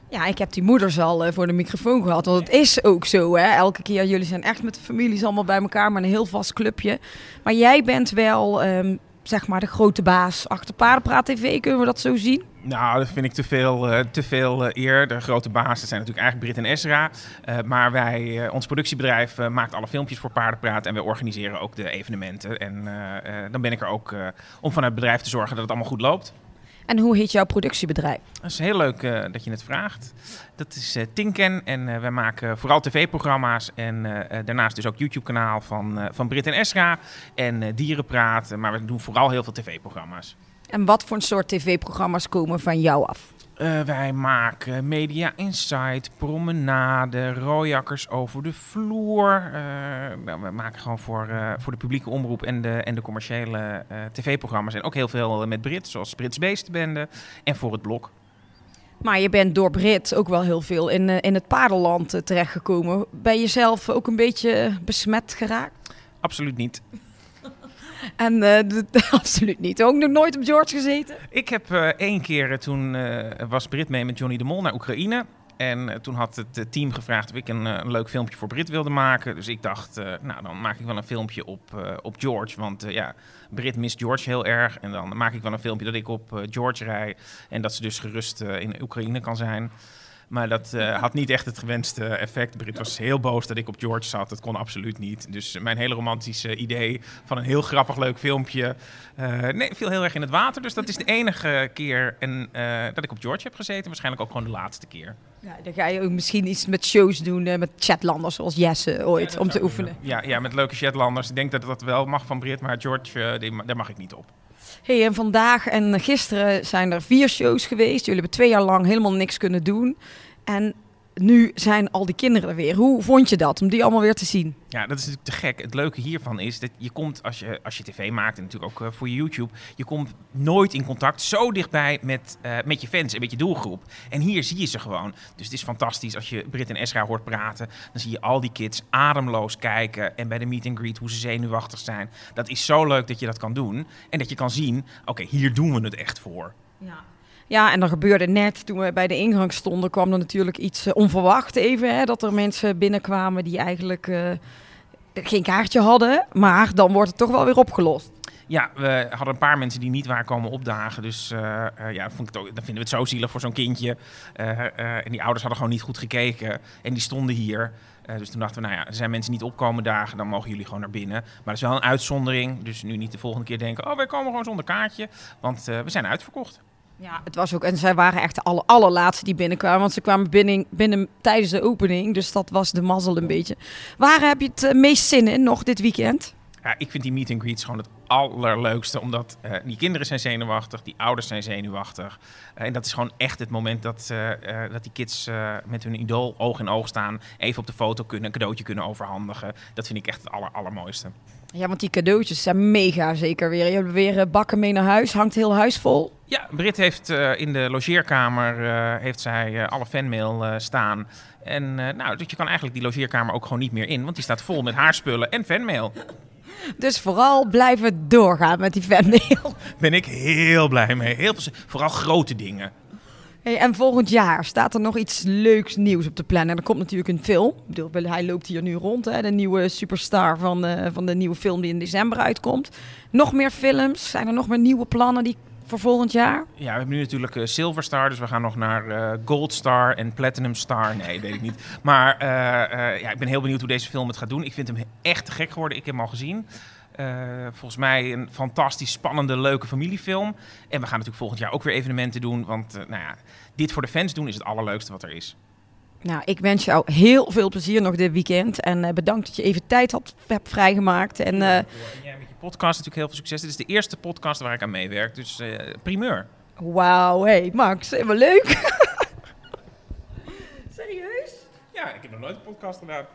Ja, ik heb die moeders al uh, voor de microfoon gehad. Want het is ook zo, hè. Elke keer, jullie zijn echt met de families allemaal bij elkaar, maar een heel vast clubje. Maar jij bent wel, um, zeg maar, de grote baas achter Paardenpraat TV. Kunnen we dat zo zien? Nou, dat vind ik te veel, uh, te veel uh, eer. De grote bazen zijn natuurlijk eigenlijk Brit en Esra. Uh, maar wij, ons productiebedrijf maakt alle filmpjes voor Paardenpraat. En we organiseren ook de evenementen. En dan ben ik er ook om vanuit het bedrijf te zorgen dat het allemaal goed loopt. En hoe heet jouw productiebedrijf? Dat is heel leuk uh, dat je het vraagt. Dat is uh, Tinken en uh, wij maken vooral tv-programma's en daarnaast dus ook YouTube-kanaal van, van Brit en Esra en Dierenpraat. Maar we doen vooral heel veel tv-programma's. En wat voor een soort tv-programma's komen van jou af? Uh, wij maken Media Insight, Promenade, Rooijakkers over de vloer. Uh, we maken gewoon voor, uh, voor de publieke omroep en de, en de commerciële tv-programma's. En ook heel veel met Brit, zoals Brits Beestenbende en voor het blok. Maar je bent door Brit ook wel heel veel in, in het paardenland terechtgekomen. Ben je zelf ook een beetje besmet geraakt? Absoluut niet. En uh, absoluut niet. Ook nog nooit op George gezeten? Ik heb uh, één keer, uh, toen was Brit mee met Johnny de Mol naar Oekraïne. En toen had het team gevraagd of ik een, een, leuk filmpje voor Brit wilde maken. Dus ik dacht, nou dan maak ik wel een filmpje op, op George. Want ja, Brit mist George heel erg. En dan maak ik wel een filmpje dat ik op George rij. En dat ze dus gerust in Oekraïne kan zijn. Maar dat uh, had niet echt het gewenste effect. Brit was heel boos dat ik op George zat. Dat kon absoluut niet. Dus mijn hele romantische idee van een heel grappig leuk filmpje... Uh, nee, viel heel erg in het water. Dus dat is de enige keer en, uh, dat ik op George heb gezeten. Waarschijnlijk ook gewoon de laatste keer. Ja, dan ga je ook misschien iets met shows doen met chatlanders zoals Jesse ooit, ja, om te oefenen. Ja, ja, met leuke chatlanders. Ik denk dat dat wel mag van Brit, maar George, die, daar mag ik niet op. Hey, en vandaag en gisteren zijn er vier shows geweest. Jullie hebben twee jaar lang helemaal niks kunnen doen. En nu zijn al die kinderen er weer. Hoe vond je dat, om die allemaal weer te zien? Ja, dat is natuurlijk te gek. Het leuke hiervan is dat je komt, als je, als je tv maakt en natuurlijk ook eh, voor je YouTube, je komt nooit in contact zo dichtbij met, eh, met je fans en met je doelgroep. En hier zie je ze gewoon. Dus het is fantastisch als je Brit en Esra hoort praten. Dan zie je al die kids ademloos kijken en bij de meet and greet hoe ze zenuwachtig zijn. Dat is zo leuk dat je dat kan doen. En dat je kan zien, oké, hier doen we het echt voor. Ja. Ja, en er gebeurde net toen we bij de ingang stonden, kwam er natuurlijk iets uh, onverwacht even. Hè, dat er mensen binnenkwamen die eigenlijk uh, geen kaartje hadden. Maar dan wordt het toch wel weer opgelost. Ja, we hadden een paar mensen die niet waren komen opdagen. Dus uh, ja, vond ik het ook, dan vinden we het zo zielig voor zo'n kindje. en die ouders hadden gewoon niet goed gekeken. En die stonden hier. dus toen dachten we, nou ja, er zijn mensen niet opkomen dagen, dan mogen jullie gewoon naar binnen. Maar dat is wel een uitzondering. Dus nu niet de volgende keer denken, oh, wij komen gewoon zonder kaartje. Want we zijn uitverkocht. Ja, het was ook. En zij waren echt de aller, allerlaatste die binnenkwamen. Want ze kwamen binnen, binnen tijdens de opening. Dus dat was de mazzel een beetje. Waar heb je het uh, meest zin in nog dit weekend? Ja, ik vind die meet and greets gewoon het allerleukste. Omdat uh, die kinderen zijn zenuwachtig, die ouders zijn zenuwachtig. Uh, en dat is gewoon echt het moment dat, dat die kids met hun idool oog in oog staan. Even op de foto kunnen, een cadeautje kunnen overhandigen. Dat vind ik echt het aller, allermooiste. Ja, want die cadeautjes zijn mega zeker weer. Je hebt weer bakken mee naar huis. Hangt heel huis vol. Ja, Brit heeft uh, in de logeerkamer uh, heeft zij uh, alle fanmail staan. En nou, dus je kan eigenlijk die logeerkamer ook gewoon niet meer in, want die staat vol met haar spullen en fanmail. Dus vooral blijven doorgaan met die fanmail. Ben ik heel blij mee. Heel vooral grote dingen. En volgend jaar staat er nog iets leuks nieuws op de planning. Er komt natuurlijk een film. Ik bedoel, hij loopt hier nu rond, hè, de nieuwe superstar van, van de nieuwe film die in december uitkomt. Nog meer films? Zijn er nog meer nieuwe plannen die voor volgend jaar? Ja, we hebben nu natuurlijk uh, Silver Star, dus we gaan nog naar uh, Gold Star en Platinum Star. Nee, weet ik niet. Maar ja, ik ben heel benieuwd hoe deze film het gaat doen. Ik vind hem echt gek geworden. Ik heb hem al gezien. Volgens mij een fantastisch spannende, leuke familiefilm. En we gaan natuurlijk volgend jaar ook weer evenementen doen. Want nou ja, dit voor de fans doen is het allerleukste wat er is. Nou, ik wens jou heel veel plezier nog dit weekend. En bedankt dat je even tijd had, hebt vrijgemaakt. En, ja, podcast natuurlijk heel veel succes. Dit is de eerste podcast waar ik aan meewerk, dus uh, primeur. Wauw, hey Max, helemaal leuk. Serieus? Ja, ik heb nog nooit een podcast gedaan.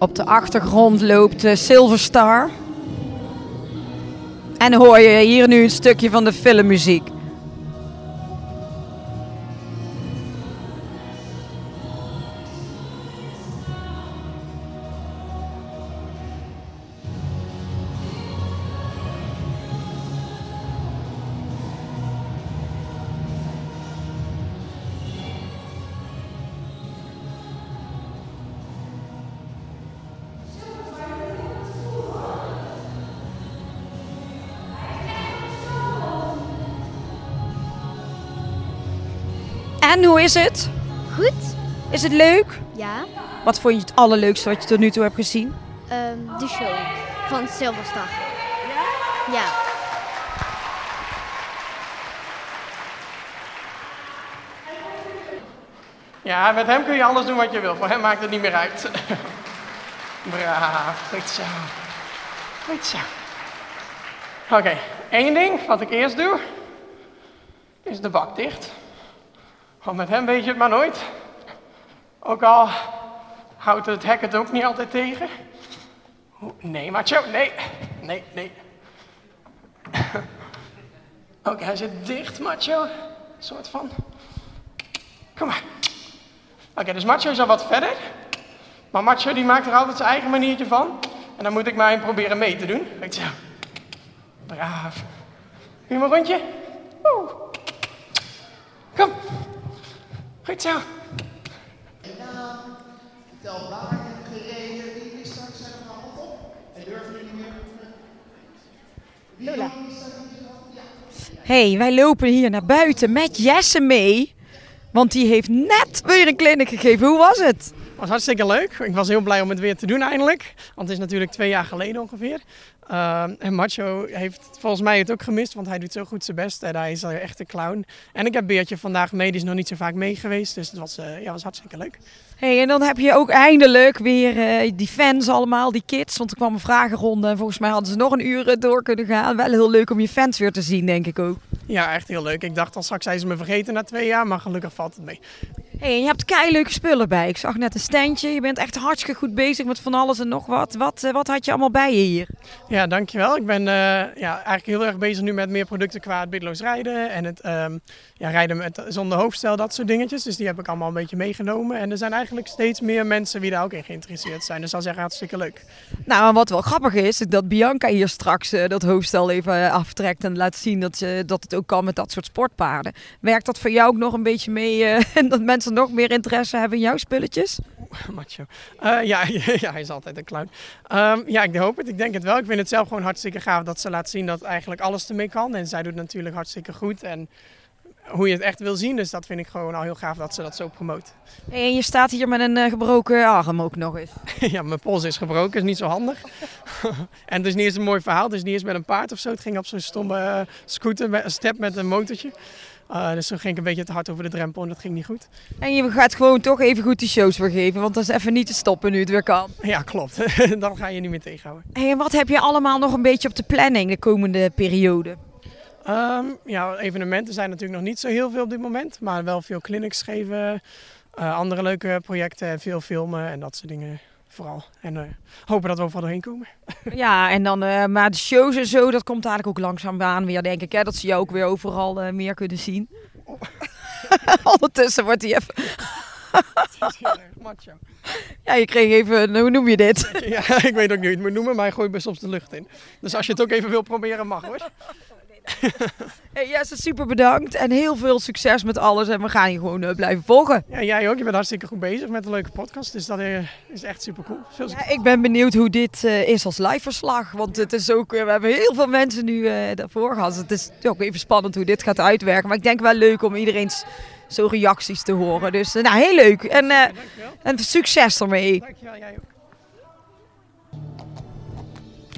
Op de achtergrond loopt Silver Star. En hoor je hier nu een stukje van de filmmuziek. Hoe is het? Goed. Is het leuk? Ja. Wat vond je het allerleukste wat je tot nu toe hebt gezien? Um, de show van Silverstar. Ja? Ja. Ja, met hem kun je alles doen wat je wil. Voor hem maakt het niet meer uit. Braaf, goed zo. Goed zo. Oké, okay. één ding wat ik eerst doe, is de bak dicht. Want met hem weet je het maar nooit. Ook al houdt het hek het ook niet altijd tegen. Nee, macho, nee. Nee, nee. Oké, hij zit dicht, macho. Soort van. Kom maar. Oké, dus macho is al wat verder. Maar macho die maakt er altijd zijn eigen maniertje van. En dan moet ik hem proberen mee te doen. Weet je. Braaf. Maar een rondje? Oeh. Kom. Goed zo. Je naam, tel waar je hebt gereden, wie wie straks zijn er hand op. En durven jullie meer Lola. hey, wij lopen hier naar buiten met Jesse mee. Want die heeft net weer een clinic gegeven. Hoe was het? was hartstikke leuk. Ik was heel blij om het weer te doen eindelijk. Want het is natuurlijk twee jaar geleden ongeveer. Ehm, en Macho heeft volgens mij het ook gemist, want hij doet zo goed zijn best. En hij is echt een clown. En ik heb Beertje vandaag mee, die is nog niet zo vaak mee geweest. Dus het was, eh, ja, was hartstikke leuk. Hey, en dan heb je ook eindelijk weer eh, die fans allemaal, die kids. Want er kwam een vragenronde en volgens mij hadden ze nog een uur eh, door kunnen gaan. Wel heel leuk om je fans weer te zien, denk ik ook. Ja, echt heel leuk. Ik dacht al straks zijn ze me vergeten na twee jaar, maar gelukkig valt het mee. Hey, en je hebt kei leuke spullen bij. Ik zag net een standje. Je bent echt hartstikke goed bezig met van alles en nog wat. Wat, wat had je allemaal bij je hier? Ja, dankjewel. Ik ben uh, ja, eigenlijk heel erg bezig nu met meer producten qua het bidloos rijden. En het um, ja, rijden met, zonder hoofdstel, dat soort dingetjes. Dus die heb ik allemaal een beetje meegenomen. En er zijn eigenlijk steeds meer mensen die daar ook in geïnteresseerd zijn. Dus dat is echt hartstikke leuk. Nou, en wat wel grappig is, dat Bianca hier straks uh, dat hoofdstel even aftrekt. En laat zien dat, uh, dat het ook kan met dat soort sportpaarden. Werkt dat voor jou ook nog een beetje mee? en dat mensen nog meer interesse hebben in jouw spulletjes? Macho. Ja, ja, hij is altijd een clown. Um, ja, ik hoop het. Ik denk het wel. Ik vind het zelf gewoon hartstikke gaaf dat ze laat zien dat eigenlijk alles ermee kan. En zij doet natuurlijk hartstikke goed. En hoe je het echt wil zien. Dus dat vind ik gewoon al heel gaaf dat ze dat zo promoot. En je staat hier met een uh, gebroken arm ook nog eens. ja, mijn pols is gebroken. Is niet zo handig. en het is niet eens een mooi verhaal. Het is niet eens met een paard of zo. Het ging op zo'n stomme uh, scooter, een step met een motortje. Uh, dus toen ging ik een beetje te hard over de drempel en dat ging niet goed. En je gaat gewoon toch even goed die shows vergeven, want dat is even niet te stoppen nu het weer kan. Ja, klopt. Dan ga je niet meer tegenhouden. Hey, en wat heb je allemaal nog een beetje op de planning de komende periode? Um, ja, evenementen zijn natuurlijk nog niet zo heel veel op dit moment, maar wel veel clinics geven, uh, andere leuke projecten, veel filmen en dat soort dingen vooral. En uh, hopen dat we overal doorheen komen. Ja, en dan, uh, maar de shows en zo, dat komt eigenlijk ook langzaam aan weer, denk ik. Hè? Dat ze jou ook weer overal uh, meer kunnen zien. Oh. Ondertussen wordt hij even... macho. Ja, je kreeg even, hoe noem je dit? Ja, ik weet ook niet hoe je het moet noemen, maar hij gooit me soms de lucht in. Dus als je het ook even wil proberen, mag hoor. Hey, Jesse, super bedankt en heel veel succes met alles. En we gaan je gewoon uh, blijven volgen. Ja, jij ook. Je bent hartstikke goed bezig met een leuke podcast. Dus dat uh, is echt super cool. Ja, ik ben benieuwd hoe dit uh, is als live verslag. Want het is ook, we hebben heel veel mensen nu daarvoor gehad. Het is ook even spannend hoe dit gaat uitwerken. Maar ik denk wel leuk om iedereen's zo reacties te horen. Dus nou, heel leuk. En, en succes ermee. Dankjewel, jij ook.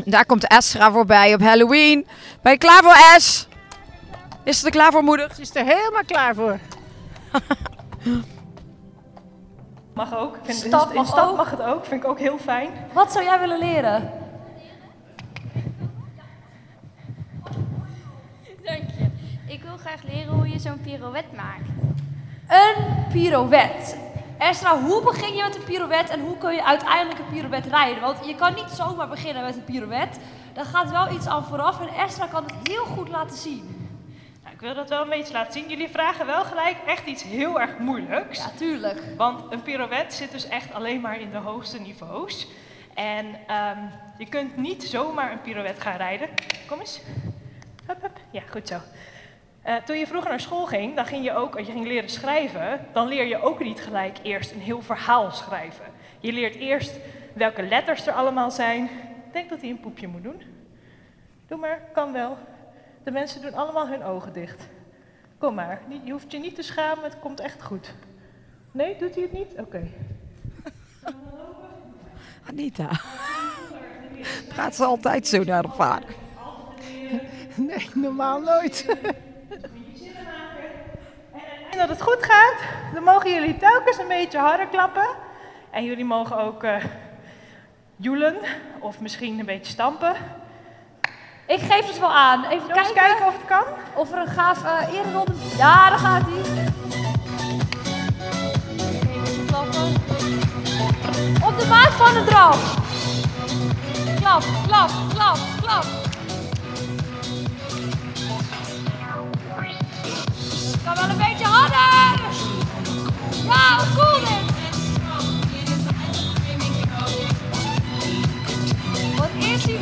Daar komt Esra voorbij op Halloween. Ben je klaar voor Es? Is ze er klaar voor, moeder? Ze is er helemaal klaar voor. mag ook. Ik vind stap in mag stap ook. mag het ook. Vind ik ook heel fijn. Wat zou jij willen leren? Dank je. Ik wil graag leren hoe je zo'n pirouette maakt. Een pirouette. Esra, hoe begin je met een pirouette en hoe kun je uiteindelijk een pirouette rijden? Want je kan niet zomaar beginnen met een pirouette. Daar gaat wel iets aan vooraf en Esra kan het heel goed laten zien. Nou, ik wil dat wel een beetje laten zien. Jullie vragen wel gelijk echt iets heel erg moeilijks. Ja, tuurlijk. Want een pirouette zit dus echt alleen maar in de hoogste niveaus. En um, je kunt niet zomaar een pirouette gaan rijden. Kom eens. Hup, hup. Ja, goed zo. Uh, toen je vroeger naar school ging, dan ging je ook, als je ging leren schrijven, dan leer je ook niet gelijk eerst een heel verhaal schrijven. Je leert eerst welke letters er allemaal zijn. Ik denk dat hij een poepje moet doen. Doe maar, kan wel. De mensen doen allemaal hun ogen dicht. Kom maar, je hoeft je niet te schamen, het komt echt goed. Nee, doet hij het niet? Oké. Okay. Anita. Praat ze altijd zo naar de vader? Nee, normaal nooit. En dat het goed gaat, dan mogen jullie telkens een beetje harder klappen. En jullie mogen ook uh, joelen of misschien een beetje stampen. Ik geef het wel aan. Even kijken. of het kan. Of er een gaaf uh, ereronde... Ja, daar gaat hij. Even klappen. Op de maat van de draf. Klap, klap, klap, klap. Kan wel een beetje harder. Ja, wat cool dit. Wat is die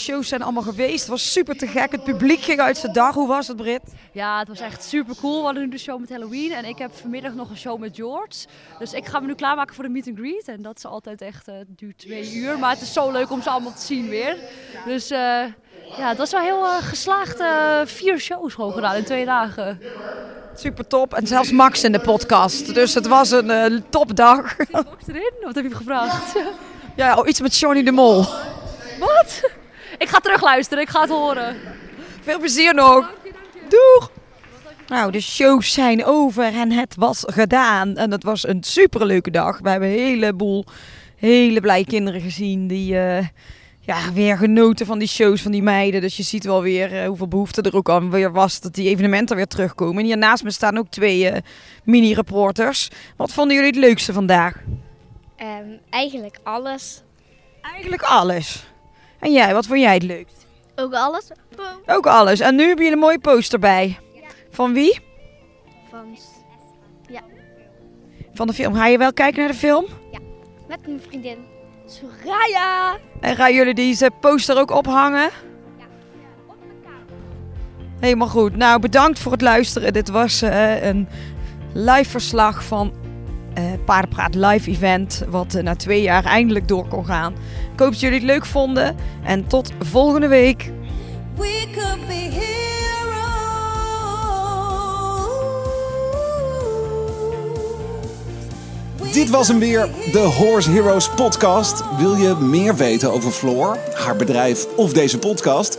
shows zijn allemaal geweest. Het was super te gek. Het publiek ging uit zijn dag. Hoe was het, Brit? Ja, het was echt super cool. We hadden nu de show met Halloween en ik heb vanmiddag nog een show met George. Dus ik ga me nu klaarmaken voor de meet and greet. En dat is altijd echt, uh, het duurt twee uur. Maar het is zo leuk om ze allemaal te zien weer. Dus uh, ja, het was wel heel uh, geslaagd. vier shows gewoon gedaan in twee dagen. Super top. En zelfs Max in de podcast. Dus het was een topdag. Zit Max erin? Wat heb je gevraagd? ja, oh, iets met Johnny de Mol. Wat? Ik ga terugluisteren, ik ga het horen. Veel plezier nog. Doeg! Nou, de shows zijn over en het was gedaan. En het was een superleuke dag. We hebben een heleboel hele blije kinderen gezien die uh, ja, weer genoten van die shows van die meiden. Dus je ziet wel weer uh, hoeveel behoefte er ook aan weer was dat die evenementen weer terugkomen. En hier naast me staan ook twee uh, mini-reporters. Wat vonden jullie het leukste vandaag? Um, eigenlijk alles. Eigenlijk alles. En jij, wat vond jij het leukst? Ook alles. Ook alles. En nu heb je een mooie poster bij. Ja. Van wie? Van... Ja. Van de film. Ga je wel kijken naar de film? Ja. Met mijn vriendin. Soraya. En gaan jullie deze poster ook ophangen? Ja. Op kamer. Helemaal goed. Nou, bedankt voor het luisteren. Dit was uh, een live verslag van uh, Paardenpraat live event. Wat uh, na twee jaar eindelijk door kon gaan. Ik hoop dat jullie het leuk vonden. En tot volgende week. We could be Dit was hem weer, de Horse Heroes podcast. Wil je meer weten over Floor, haar bedrijf of deze podcast?